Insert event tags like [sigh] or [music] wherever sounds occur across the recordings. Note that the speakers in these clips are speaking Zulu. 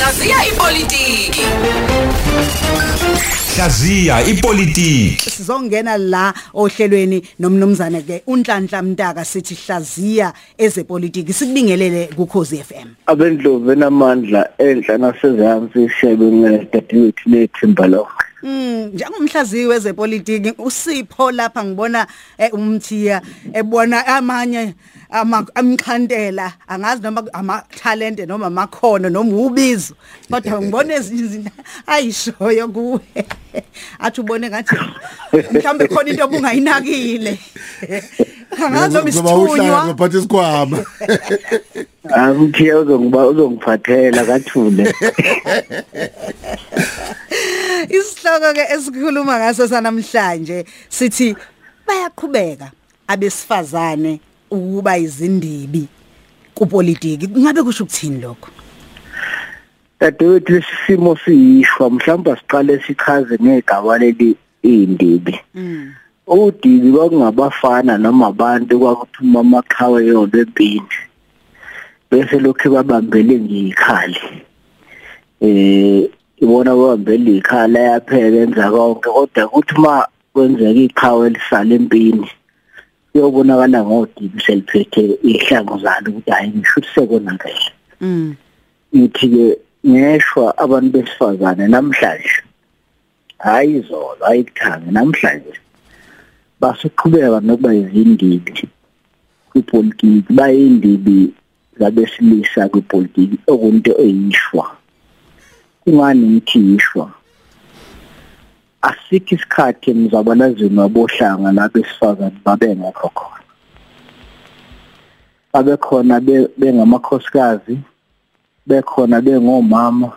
Hlaziya ipolitiki. Hlaziya ipolitiki. sizongena la ohlelweni nomnumzane ke unhlanhla mntaka sithi hlaziya ezepolitiki sikubingelele kukhozi FM abendlovu enamandla enhla nasezansi ishebe ngedadewethu lethimba lonke Mm njengomhlaziyi wezepolitiki usipho lapha ngibona eh, umthiya ebona amanye ama amxhandela angazi noma ama talent noma amakhono noma ubizo kodwa ngibona ezinye izinto ayishoyo kuwe. [laughs] Athi ubone ngathi mhlambe khona into obungayinakile. [laughs] Angazi noma isithunywa. ngaphathi isikhwama. amthiya uzongiba uzongiphathela kathule. [laughs] Isihloko ke esikhuluma ngaso sanamhlanje sithi bayaqhubeka abesifazane ukuba izindibi kupolitiki. Ngabe kusho ukuthini lokho? Dadewethu lesi simo siyishwa. Mhlawumbe siqale sichaze ngegaba leli indibi udibi kwakungabafana noma abantu kwakuphuma amaqhawe yona empini bese lokhu babambele ngiyikhali eh ibona babambele ikhala yapheka enza konke kodwa kuthi ma kwenzeka iqhawe lisala empini kuyobonakala ngodibi seliphethe ihlango zalo ukuthi hayi ngisho ukuthi sekonakele mm. Ithi ke ngeshwa abantu besifazane namhlanje hayi izolo ayikuthange namhlanje basuqhubeka nokuba izindibi kwipolitiki bayindibi zabesilisa kwipolitiki okunto eyishwa. Kungani ngithi yishwa asikho isikhathi emzabalazweni wabohlanga labesifazane babengekho khona. Babekhona be- bengamakhosikazi bekhona bengomama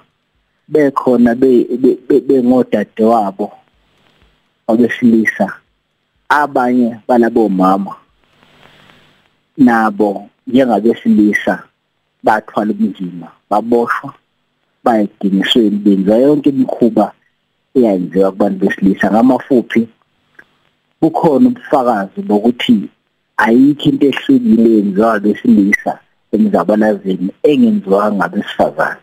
bekhona be- be- be- bengodade wabo abesilisa abanye balabo mama. Nabo njengabesilisa bathwala ubunzima baboshwa. Bayedingisweni benza yonke imikhuba eyenziwa kubantu besilisa ngamafuphi bukhona ubufakazi bokuthi ayikho into ehlukile yenziwa besilisa emzabalazweni engenziwa ngabesifazane.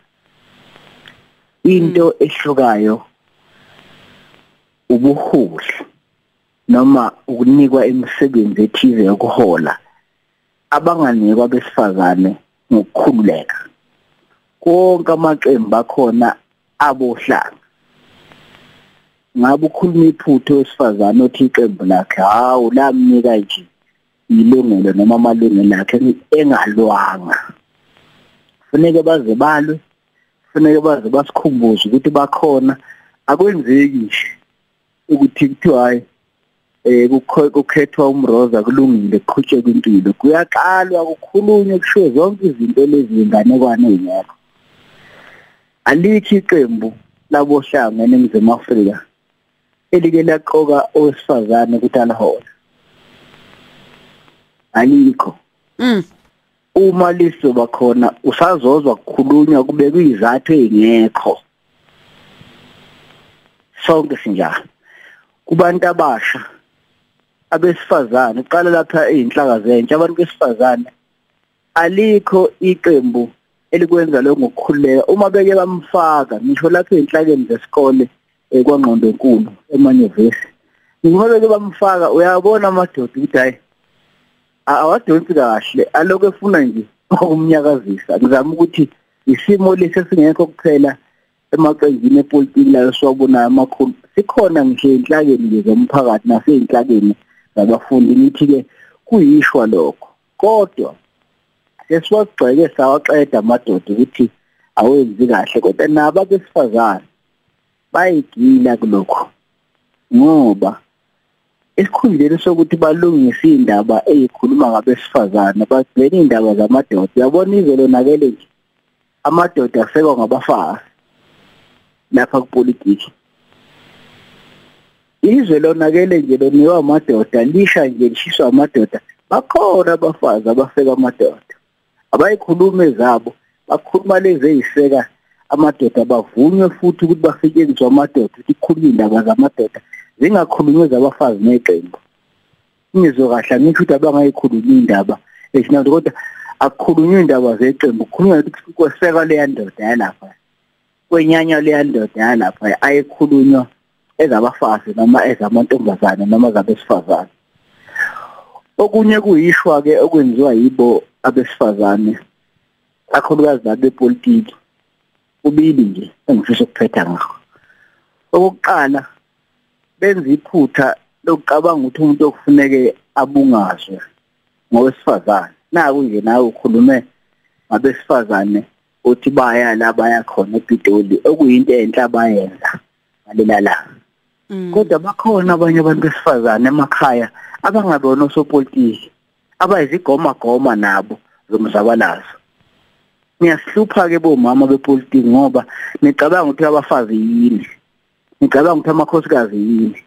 Into ehlukayo ubuholi noma ukunikwa imisebenzi ethize yokuhola abanganikwa besifazane ngokukhululeka. Konke amaqembu akhona abohlanga. Ngabe ukhuluma iphutho wesifazane othi iqembu lakhe hawu lamnika nje ilungelo noma amalungelo akhe engalwanga. Kufanele baze balwe kufanele baze basikhumbuze ukuthi bakhona. Akwenzeki nje ukuthi kuthiwa hayi eh kukho- kukhethwa umroza kulungile kuqhutshwe impilo kuyaqalwa kukhulunywe kushiwo zonke izinto lezi inganekwane ezingekho alikho iqembu labohlanga eNingizimu Afrika elike laqoka owesifazane ukuthi alahole alikho. Mm. Uma lisoba khona usazozwa kukhulunywa kube kuyizathu ezingekho sonke sinjalo. Kubantu abasha abesifazane uqala lapha ezinhlaka zentsha abantu besifazane alikho iqembu elikwenza lokho ngokukhululeka. Uma beke bamfaka ngisho lapha ezinhlakeni zesikole eh, kwangqondo enkulu emanyuvesi. Uma beke bamfaka uyabona amadoda ukuthi hayi awadonsi kahle. Aloko efuna nje ukumnyakazisa. Ngizama ukuthi isimo lesi esingekho kuphela emaqenjini epolitiki layo siwabonayo amakhulu sikhona ngisho enhlakeni nje zomphakathi naseyinhlakeni zabafundi. Ngithi ke kuyishwa lokho. Kodwa sesiwagceke sawaqeda amadoda ukuthi awenzi kahle kodwa nabo abesifazane bayigila kulokho ngoba esikhundleni sokuthi balungise indaba ezikhuluma ngabesifazane bagcina indaba zamadoda. Yabona izolo nakele nje amadoda asekwa ngabafazi lapha kupolitiki. Izwe lonakele nje loniwa amadoda lisha nje lishiswa amadoda bakhona abafazi abafeka amadoda. Abayikhulume zabo bakhuluma lezi eziseka amadoda bavunywe futhi ukuthi basetshenziswe amadoda ukuthi kukhulunywe indaba zamadoda zingakhulunywe zabafazi neqembu. Ingizwe kahle ngisho ukuthi abangayikhuluma indaba esinabo kodwa akukhulunywe indaba zeqembu kukhulunywa ukuthi kweseka leya ndoda yalapha kwenyanya leyandoda yalapha ayekhulunywa ezabafazi noma ezamantombazane noma zabesifazane okunye kuyishwa ke okwenziwa yibo abesifazane kakhulukazi labepolitiki ubili nje engifisa ukuphetha ngakho. Okokuqala benza iphutha lokucabanga ukuthi umuntu okufuneke abungazwe ngowesifazane. Naku nje nawe ukhulume ngabesifazane uthi baya la baya khona ePitoli okuyinto enhle abayenza ngalela la kodwa bakhona abanye abantu besifazane emakhaya abangabona osopolitiki. Abayizigoma goma nabo zomzabalazo. Niyasihlupha ke bomama bepolitiki ngoba nicabanga ukuthi abafazi yini? Nicabanga ukuthi amakhosikazi yini?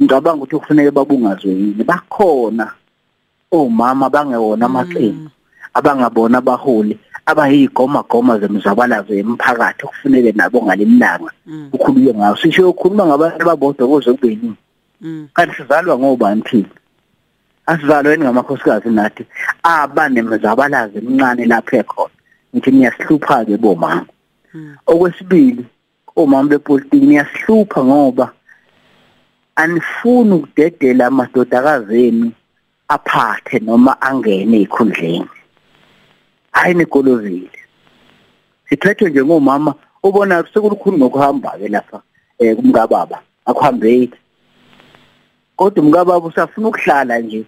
Ngicabanga ukuthi kufanele babungazwe yini? Bakhona omama bangewona amaqembu abangabona abaholi abayigoma goma zemzabalazo yemphakathi okufuneke nabo ngalimlanga ukhuluye ngawo. Sisho ukukhuluma ngabantu ababodwa kuze kube yini? Kanti sizalwa ngobani thina asizalwa yini ngamakhosikazi nathi abanemzabalazo emncane lapho ekhona. Ngithi niyasihlupha ke bomama okwesibili omama bepolitiki niyasihlupha ngoba anifuni ukudedela amadodakazi enu aphathe noma angene ekhundleni hayi nikolozile. Siphethwe njengomama ubona sekulukhulu ngokuhamba ke lapha eh kumkababa akuhambeki. Kodwa umkababa usafuna ukuhlala nje.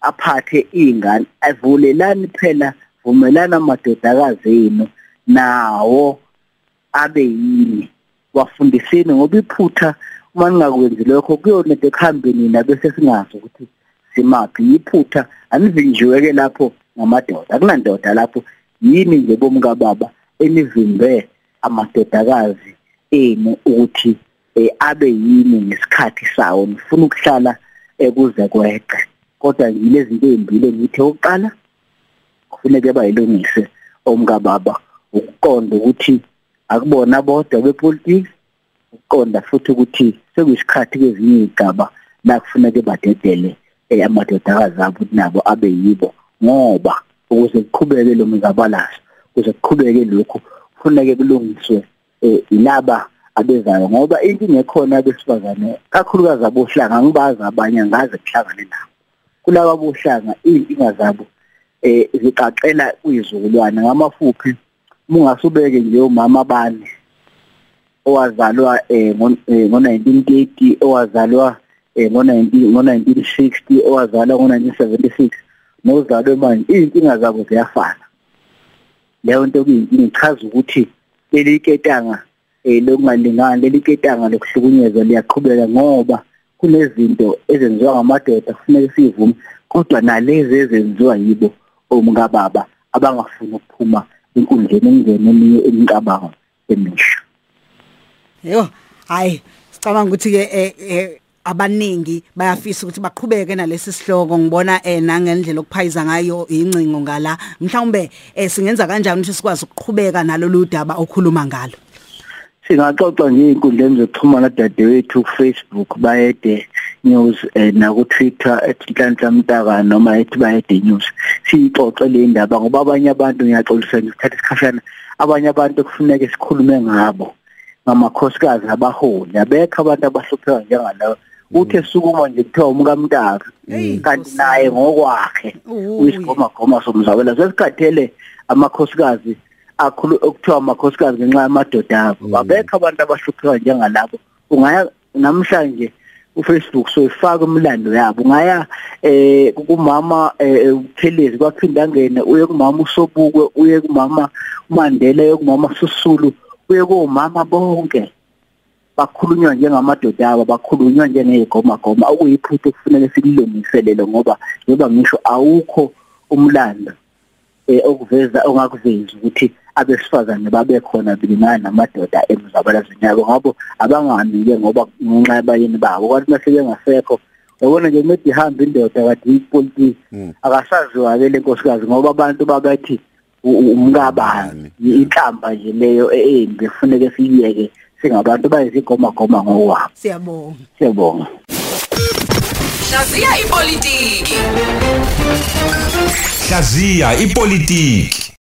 Aphathe ingane avulelani phela vumelana amadodakazi enu nawo abe yini? Wafundiseni ngoba iphutha uma ningakwenzi lokho kuyonento ekuhambeni nina bese singazi ukuthi simaphi. Iphutha anivinjiwe ke lapho ngamadoda akunandoda lapho. Yini nje bomkababa enivimbe amadodakazi enu ukuthi abe yini ngesikhathi sawo nifuna ukuhlala ekuze kweqe? Kodwa yilezi zinto ezimbili ngithi oqala kufuneke bayilungise omkababa ukuqonda ukuthi akubona bodwa bepolitiki ukuqonda futhi ukuthi sekuyisikhathi kwezinye izigaba la kufuneke badedele amadodakazi abo nabo abe yibo ngoba ukuze kuqhubeke lo mzabalazo ukuze kuqhubeke lokhu kufuneke kulungiswe ilaba abezayo ngoba inkinga ekhona abesifazane kakhulukazi abohlanga ngibazi abanye ngaze kuhlangane nabo. Kulaba bohlanga inkinga zabo eh zicacela kwizukulwane ngamafuphi mungasubeke nje umama bani owazalwa eh ngo1930 owazalwa ngo1960 owazalwa ngo1976 nozalwe manje izinkinga zabo ziyafana. Leyo nto kuyinkinga ichaza ukuthi leli ketanga eh lokungalingani leli ketanga lokuhlukunyezwa liyaqhubeka ngoba kunezinto ezenziwa ngamadoda kufanele sivume kodwa nalezi ezenziwa yibo omkababa abangafuni ukuphuma inkundleni engene eminye imicabango emisha Yo, hayi, sicabanga ukuthi ke abaningi bayafisa ukuthi baqhubeke nalesi sihloko. Ngibona eh nangendlela okuphayiza ngayo incingo ngala. Mhlawumbe eh singenza kanjani ukuthi sikwazi ukuqhubeka nalolu daba okhuluma ngalo? Singaxoxa nje inkundleni zokuxhumana dadewethu ku Facebook bayede news eh na ku Twitter @nhlanhla mtaka noma ethi bayede news. Siyixoxe le ndaba ngoba abanye abantu ngiyaxolisa ngesikhathi esikhashana abanye abantu kufuneka sikhulume ngabo ngamakhosikazi abaholi. Abekho abantu abahlupheka njengalawo uthe sukuma nje kuthiwa umkamntaka kanti naye ngokwakhe uyisigoma goma somzabela sesikhathele amakhosikazi akhulu okuthiwa amakhosikazi ngenxa yamadoda abo abekho abantu abahlupheka njengalabo. Ungaya namhlanje uFacebook soyifaka umlando yabo. Ungaya eh kumama uPhelezi kwaphinda ngene uye kumama uSobukwe uye kumama uMandela uye kumama Susulu uye komama bonke. Bakhulunywa njengamadoda abo bakhulunywa njengegoma goma okuyiphutha okufanele sililungiselele ngoba njengoba ngisho awukho umlando eh okuveza ongakuvezi ukuthi abesifazane babe khona bilingana namadoda emzabalazweni yabo ngabo abanganike ngoba ngenxa yabayini babo. Kwathi mase bengasekho yabona nje medi ihamba indoda kade ipolitiki akasaziwa ke lenkosikazi ngoba abantu babathi umkabani inhlamba nje leyo embi kufuneka siyeke singabantu bayizigoma goma ngokwabo. Siyabonga. Siyabonga. Hlaziya ipolitiki. Hlaziya ipolitiki.